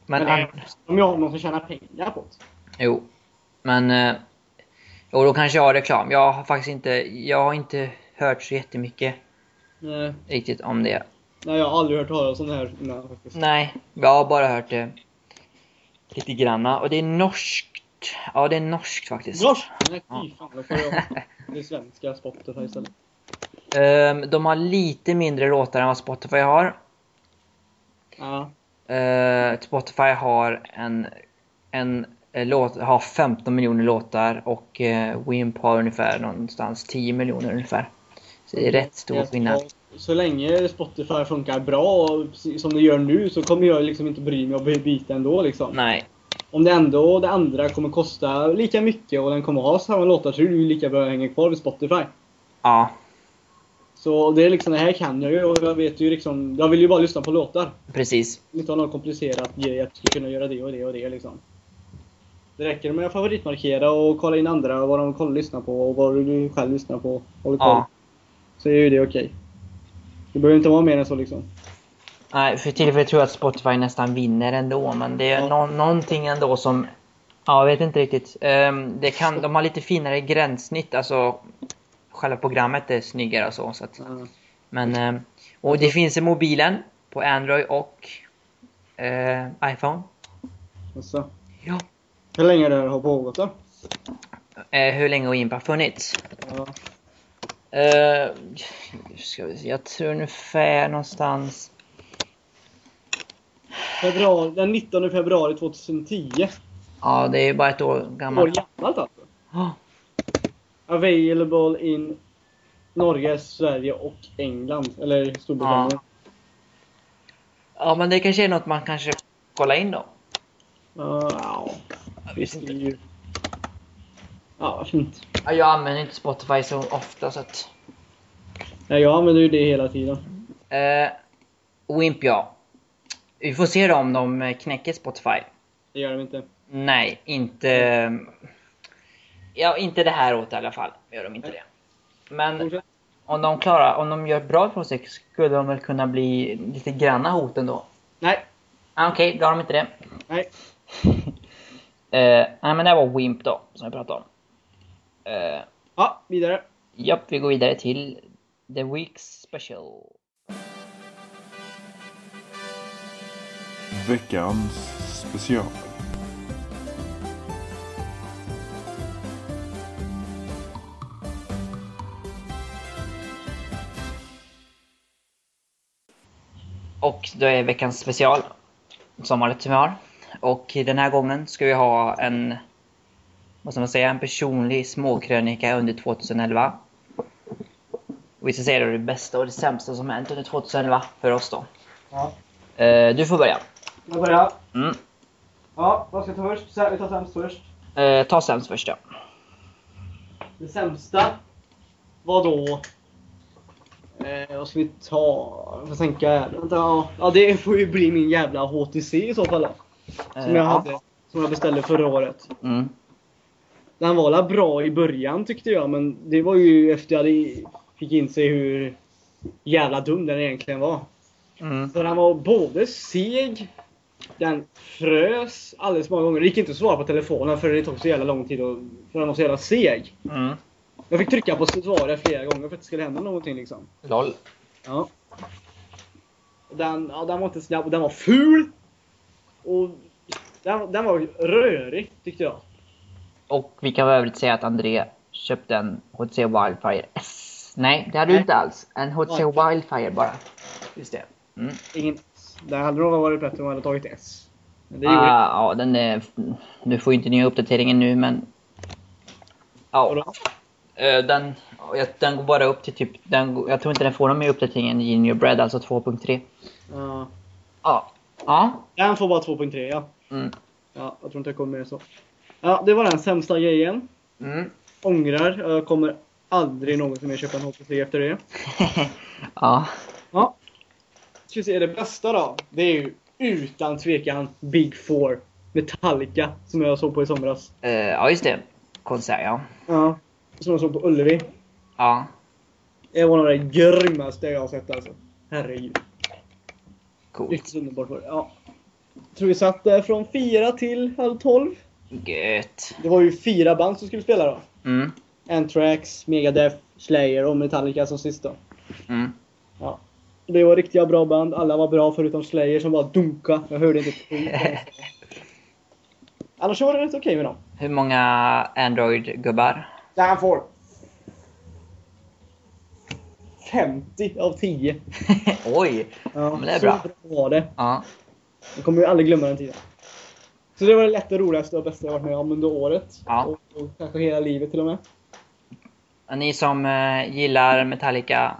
men, Men an- det- om jag har någon som tjänar pengar på det. Jo. Men... Eh, jo, då kanske jag har reklam. Jag har faktiskt inte... Jag har inte hört så jättemycket Nej, riktigt om det. nej, jag har aldrig hört talas om det här innan faktiskt. Nej, jag har bara hört det lite granna. Och det är norskt. Ja, det är norskt faktiskt. Norsk? Nej, fy fan. Då får jag det är svenska Spotify istället. Ehm, de har lite mindre låtar än vad Spotify har. Ja. Uh, Spotify har en, en låt, har 15 miljoner låtar och uh, Wimp har ungefär någonstans 10 miljoner ungefär. Så det är rätt stor skillnad. Så länge Spotify funkar bra som det gör nu så kommer jag liksom inte bry mig och byta ändå liksom. Nej, Om det ändå det andra kommer kosta lika mycket och den kommer ha samma låtar så är det ju lika bra att hänga kvar vid Spotify. ja, Så det är liksom, det här kan jag ju och jag vet ju liksom, jag vill ju bara lyssna på låtar. precis. Inte ha någon komplicerat grej att jag ska kunna göra det och det och det liksom. Det räcker med att favoritmarkera och kolla in andra, vad de kollar lyssnar på och vad du själv lyssnar på. Håller koll. Ja. Så är ju det okej. Det behöver inte vara mer än så liksom. Nej, för tillfället tror jag att Spotify nästan vinner ändå, men det är Ja. nå- någonting ändå som... Ja, jag vet inte riktigt. Ehm, det kan, de har lite finare gränssnitt, alltså själva programmet är snyggare och så. så att, Ja. men, eh, och det finns i mobilen på Android och eh, iPhone. Alltså. Ja. Hur länge det här har pågått då? Eh, hur länge har Impa funnits? Ja. Eh, ska vi se, jag tror ungefär någonstans... Februari, den 19 februari 2010. Ja, det är ju bara ett år År gammalt. gammalt alltså. Ja. Available in Norge, Sverige och England. Eller Storbritannien. ja, men det kanske är något man kanske kollar in då. Ja, ja. Är inte. Ja, inte? Ja, Jag använder inte Spotify så ofta så att... Nej, jag använder ju det hela tiden. Eh, Wimp ja. Vi får se då om de knäcker Spotify. Det gör de inte. Nej, inte... Ja, inte det här året i alla fall. Gör de inte det. Men om de klarar, om de gör bra ifrån sig skulle de väl kunna bli lite granna hot ändå. Nej. Ah, Okej, då har de inte det. Nej. Eh, nej men det var Wimp då, som jag pratade om. Eh, Ja, vidare. japp, vi går vidare till The Weeks Special. Veckans special. Och då är veckans special, som vanligt som vi har. Och den här gången ska vi ha en, vad ska man säga, en personlig småkrönika under 2011. Och vi ska säga då det bästa och det sämsta som hänt under 2011 för oss då. Ja. Eh, du får börja. Jag börjar. Mm. Ja, vad ska jag ta först? Vi tar sämst först. Eh, ta sämst först ja. Det sämsta var då... Eh, vad ska vi ta? Jag får tänka. Vänta, Ja, ja, det får ju bli min jävla HTC i så fall. Eh, som jag ja. hade. Som jag beställde förra året. Mm. Den var bra i början tyckte jag, men det var ju efter jag hade fick inse hur jävla dum den egentligen var. Mm. För den var både seg, den frös alldeles många gånger. Det gick inte att svara på telefonen för det tog så jävla lång tid och, för den var så jävla seg. Mm. Jag fick trycka på svaret flera gånger för att det skulle hända någonting liksom. LOL. Ja. Den, ja, den var inte snabb och den var ful. Och den, den var rörig tyckte jag. Och vi kan väl övrigt säga att André köpte en HTC Wildfire S. Nej, det hade du Nej. inte alls. En HTC Wildfire. Wildfire bara. Just det. Mm. Ingen S. Det hade nog varit bättre om jag hade tagit S. Men det gjorde. Ah, ja, den är... Du får ju inte nya uppdateringen nu, men... Ja, eh, den, ja, den går bara upp till typ... Den, jag tror inte den får någon mer uppdatering än Junior Bread, alltså 2.3. Ja. Ja. Ja. Den får bara 2.3 ja. Mm. Ja, jag tror inte jag kommer mer så. Ja, det var den sämsta grejen. Mm. Ångrar. Jag kommer aldrig någonsin mer köpa en HTC efter det. ja. Ja. Ska vi se, det bästa då? Det är ju utan tvekan Big Four. Metallica, som jag såg på i somras. Eh, ja, just det. Konsert, ja. Ja. Som jag såg på Ullevi. Ja. Det var några av det grymmaste jag har sett alltså. Herregud. Coolt. Riktigt underbart var det. Ja. Tror vi satt där från fyra till halv tolv. Gött. Det var ju fyra band som skulle spela då. Mm. Anthrax, Megadeth, Slayer och Metallica som sist då. Mm. Ja. Det var riktiga bra band. Alla var bra förutom Slayer som bara dunka. Jag hörde inte. Annars var det rätt okej med dem. Hur många Android-gubbar? Han får 50 av 10. Oj! Ja, Men det är så bra. var det. Ja. Jag kommer ju aldrig glömma den tiden. Så det var det lätt och roligaste och bästa jag varit med om under året. Ja. Och, och kanske hela livet till och med. Ni som eh, gillar Metallica,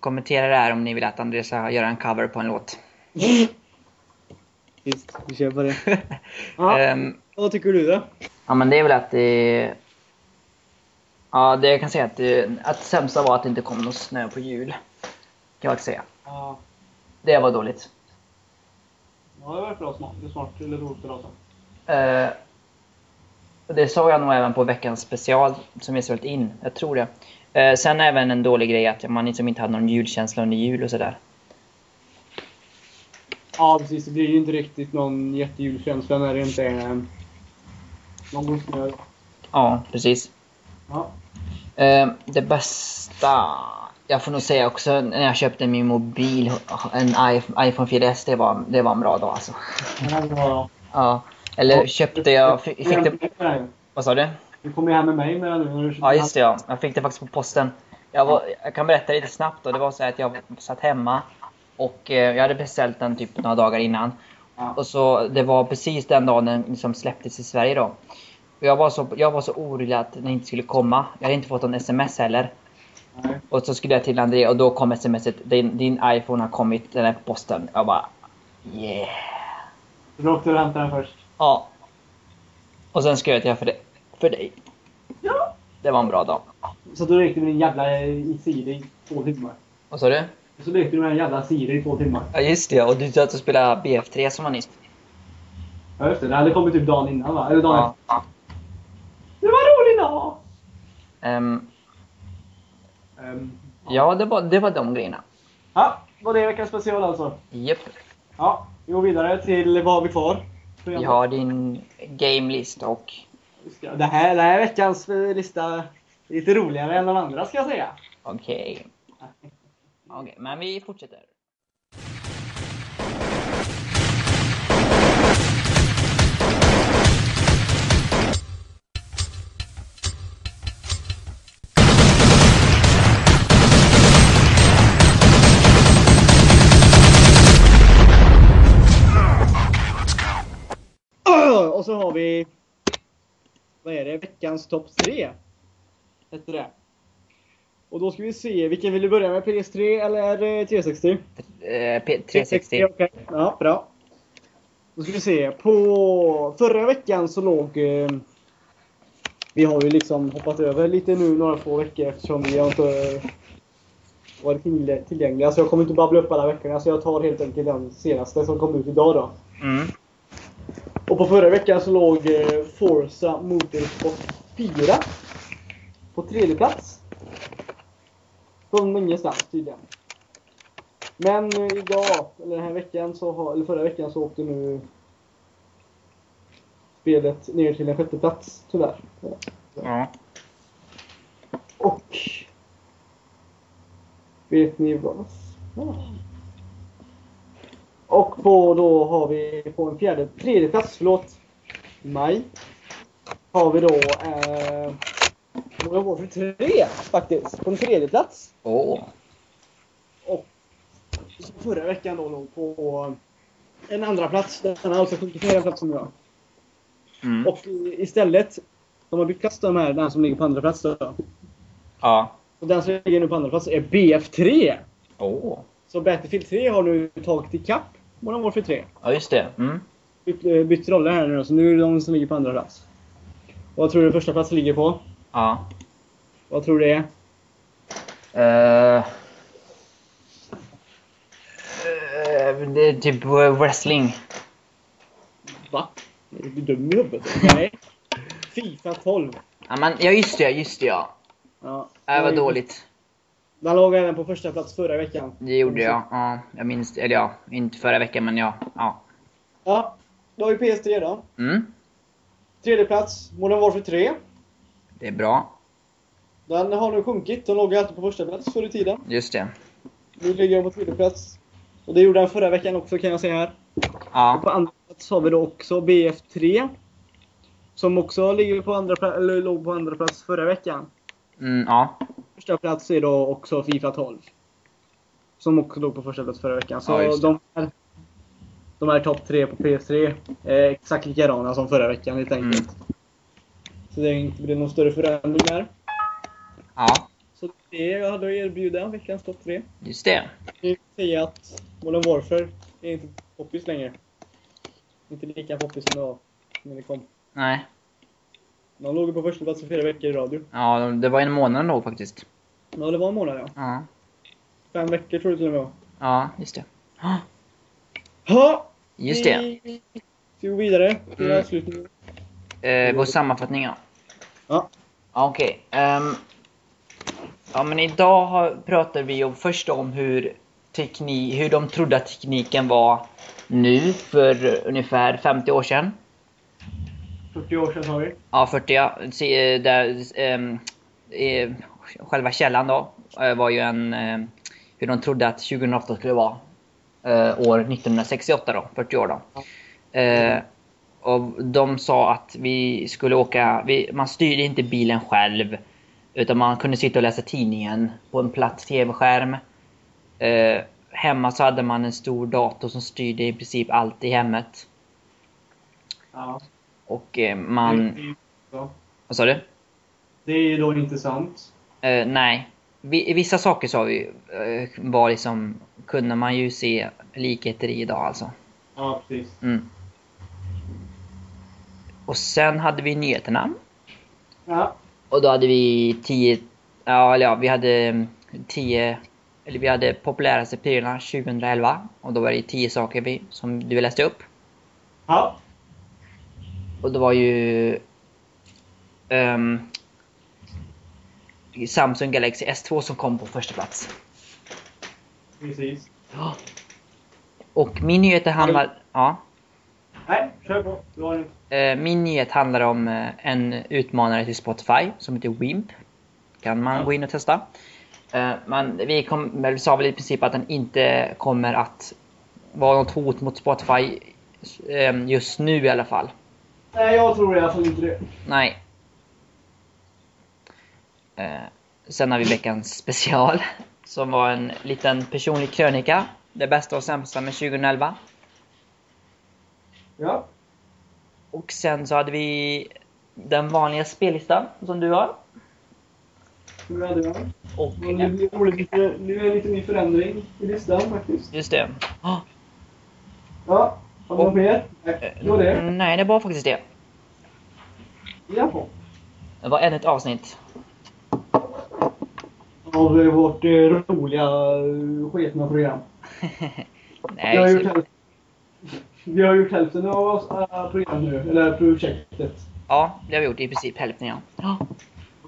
kommentera det här om ni vill att André ska göra en cover på en låt. Visst, vi kör på det. Ja, Ehm, vad tycker du då? ja men det är väl att det... Ja, det jag kan säga att det, att det sämsta var att det inte kom någon snö på jul. Kan jag säga. Ja, Det var dåligt. ja det var bra smart. Det smart eller roligt idag så. Eh, det sa jag nog även på veckans special som vi spelat in. Jag tror det. Eh, sen även en dålig grej att man liksom inte hade någon julkänsla under jul och sådär. Ja, precis. Det blir ju inte riktigt någon jättejulkänsla när det inte är någon snö. Ja, precis. Ja. Eh, det bästa, jag får nog säga också när jag köpte min mobil, en iPhone 4S, det var, det var en bra dag alltså. Ja, eller köpte jag, fick, det, vad sa du? Du kommer ju hem med mig med nu. Ja just det ja, jag fick det faktiskt på posten. Jag, var, jag kan berätta lite snabbt då, det var så här att jag satt hemma och eh, jag hade beställt den typ några dagar innan. Och så det var precis den dagen den liksom släpptes i Sverige då. Jag var så, jag var så orolig att den inte skulle komma. Jag hade inte fått någon sms heller. Nej. Och så skulle jag till André och då kom smset din, din iPhone har kommit, den är på posten. Jag bara yeah. Då åkte du och hämtade den först. Ja. Och sen skrev jag till för, det, för dig. Ja. Det var en bra dag. Så då lekte du med din jävla eh, Siri i två timmar. Vad sa du? Så lekte du med den jävla Siri i två timmar. Ja just det, och du satt och spelade BF3 som var nyss. Ja just det, det hade kommit typ dagen innan va? Eller dagen Ja. efter. Dag! Ehm, Um, ja, det var, det var de grejerna. Ja, var det veckans special alltså. Japp. Ja, vi går vidare till vad har vi kvar? Vi har din gamelist och... Det, här, det här är veckans eh, lista lite roligare än de andra ska jag säga. Okej. Okej, men vi fortsätter. Så har vi... Vad är det? Veckans topp tre. Heter det. Och då ska vi se, vilken vill du börja med? PS3 eller eh, 360? Eh, P- 360. okej. Ja, bra. Då ska vi se. På förra veckan så låg... Eh, vi har ju liksom hoppat över lite nu några få veckor eftersom vi har inte varit till- tillgängliga. Så jag kommer inte babbla upp alla veckorna. Så jag tar helt enkelt den senaste som kom ut idag då. Mm. Och på förra veckan så låg eh, Forza Motorsport 4 på tredje plats. Från ingenstans tydligen. Men eh, idag, eller den här veckan, så har, eller förra veckan så åkte nu spelet ner till en sjätte plats tyvärr. Ja. Och vet ni vad? Ja. Och på då har vi på en fjärde, tredje plats, förlåt, maj, har vi då eh, Modern Warfare 3 faktiskt, på en tredje plats. Åh. Och som förra veckan då låg på en andra plats. Den har alltså sjunkit ner en plats som jag. Mm. Och istället, de har bytt plats de här, den som ligger på andra plats då. Ja. Och den som ligger nu på andra plats är BF3. Åh. Så Battlefield 3 har nu tagit ikapp Modern Warfare 3. Ja, just det. Mm. Bytt, eh, bytt roller här nu då, så nu är det de som ligger på andra plats. Vad tror du första plats ligger på? Ja. Vad tror du det är? Eh, eh, det är typ wrestling. Va? Är du dum i huvudet? Nej. Fifa 12. Ja, men, ja just det, just det ja. Ja. Det var dåligt. Den låg även på första plats förra veckan. Det gjorde jag. Ja, jag minns. Eller ja, inte förra veckan men ja. Ja. Ja. Då har vi PS3 då. Mm. Tredje plats, Modern Warfare 3. Det är bra. Den har nu sjunkit. Den låg alltid på första plats förr i tiden. Just det. Nu ligger den på tredje plats. Och det gjorde den förra veckan också kan jag säga här. Ja. På andra plats har vi då också BF3. Som också ligger på andra plats, eller låg på andra plats förra veckan. Mm, ja. Första plats är då också Fifa 12. Som också låg på första plats förra veckan. Så Ja, de här, de här topp tre på PS3 är exakt likadana som förra veckan helt enkelt. Mm. Så det är inte blir någon större förändring där. Ja. Så det jag hade att erbjuda veckans topp tre. Just det. Jag vill säga att Modern Warfare är inte poppis längre. Inte lika poppis som det var när det kom. Nej. De låg på första plats i flera veckor i radio. Ja, det var en månad nog faktiskt. Ja, det var en månad ja. Ja. Fem veckor tror jag till och med var. Ja, just det. Ja, Ha! Just det. Vi ska gå vidare till Mm. avslutningen. Eh, vår sammanfattning ja. Ja. Okej. ehm, ja, men idag har, pratar vi om, först om hur, teknik, hur de trodde att tekniken var nu för ungefär 50 år sedan. 40 år sedan har vi. Ja, 40 ja. Eh, Där, ehm, eh, själva källan då eh, var ju en... Eh, hur de trodde att 2008 skulle vara. Eh, år 1968 då, 40 år då. Eh, och de sa att vi skulle åka... Vi, man styrde inte bilen själv. Utan man kunde sitta och läsa tidningen på en platt tv-skärm. Hemma så hade man en stor dator som styrde i princip allt i hemmet. Ja. Och eh, man... Vad sa du? Det är ju då intressant. Eh, nej. Vi, vissa saker sa vi eh, var liksom... Kunde man ju se likheter i idag alltså. Ja, precis. Mm. Och sen hade vi nyheterna. Ja. Och då hade vi 10... Ja, eller ja, vi hade 10... Eller vi hade populäraste prylarna 2011. Och då var det 10 saker vi, som du läste upp. Ja. Och det var ju... ehm, Samsung Galaxy S2 som kom på första plats. Precis. Och min nyhet handlar... Ja. Nej, kör på. Eh, min nyhet handlar om eh, en utmanare till Spotify som heter Wimp. Kan man Ja. gå in och testa. Eh, Men vi kom, väl sa väl i princip att den inte kommer att vara något hot mot Spotify eh, just nu i alla fall. Nej, jag tror i alla fall inte det. Nej. Eh, Sen har vi veckans special. Som var en liten personlig krönika. Det bästa och sämsta med 2011. Ja. Och sen så hade vi den vanliga spellistan som du har. Nu hade jag. Och blir det lite, nu är det lite ny förändring i listan faktiskt. just det. Ah, Ja. Har du något mer? Nej, eh, det det. Nej, det var faktiskt det. Jaha. Det var ännu ett avsnitt. Av eh, vårt eh, roliga sketna program. Vi har, gjort Nej, hälften, vi har gjort hälften av oss, program nu, eller projektet. ja, det har vi gjort i princip hälften ja. Ja.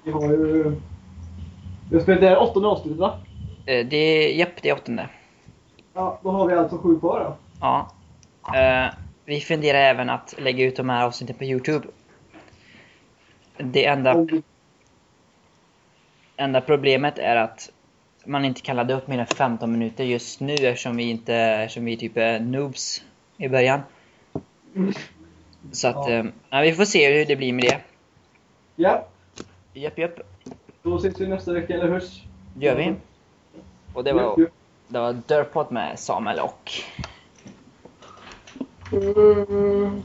Vi har ju... Vi har spelat det åttonde avsnittet va? Det, japp, det är åttonde. Ja, då har vi alltså sju kvar då. Ja. Eh, vi funderar även att lägga ut de här avsnitten på Youtube. Det enda, vi- enda problemet är att man inte kan ladda upp mer än 15 minuter just nu eftersom vi inte, eftersom vi typ är noobs i början. Så att, Ja. eh, vi får se hur det blir med det. Ja, Japp, japp. då ses vi nästa vecka, eller hur? Gör vi. Och det var, det var Dörpot med Samuel och... André!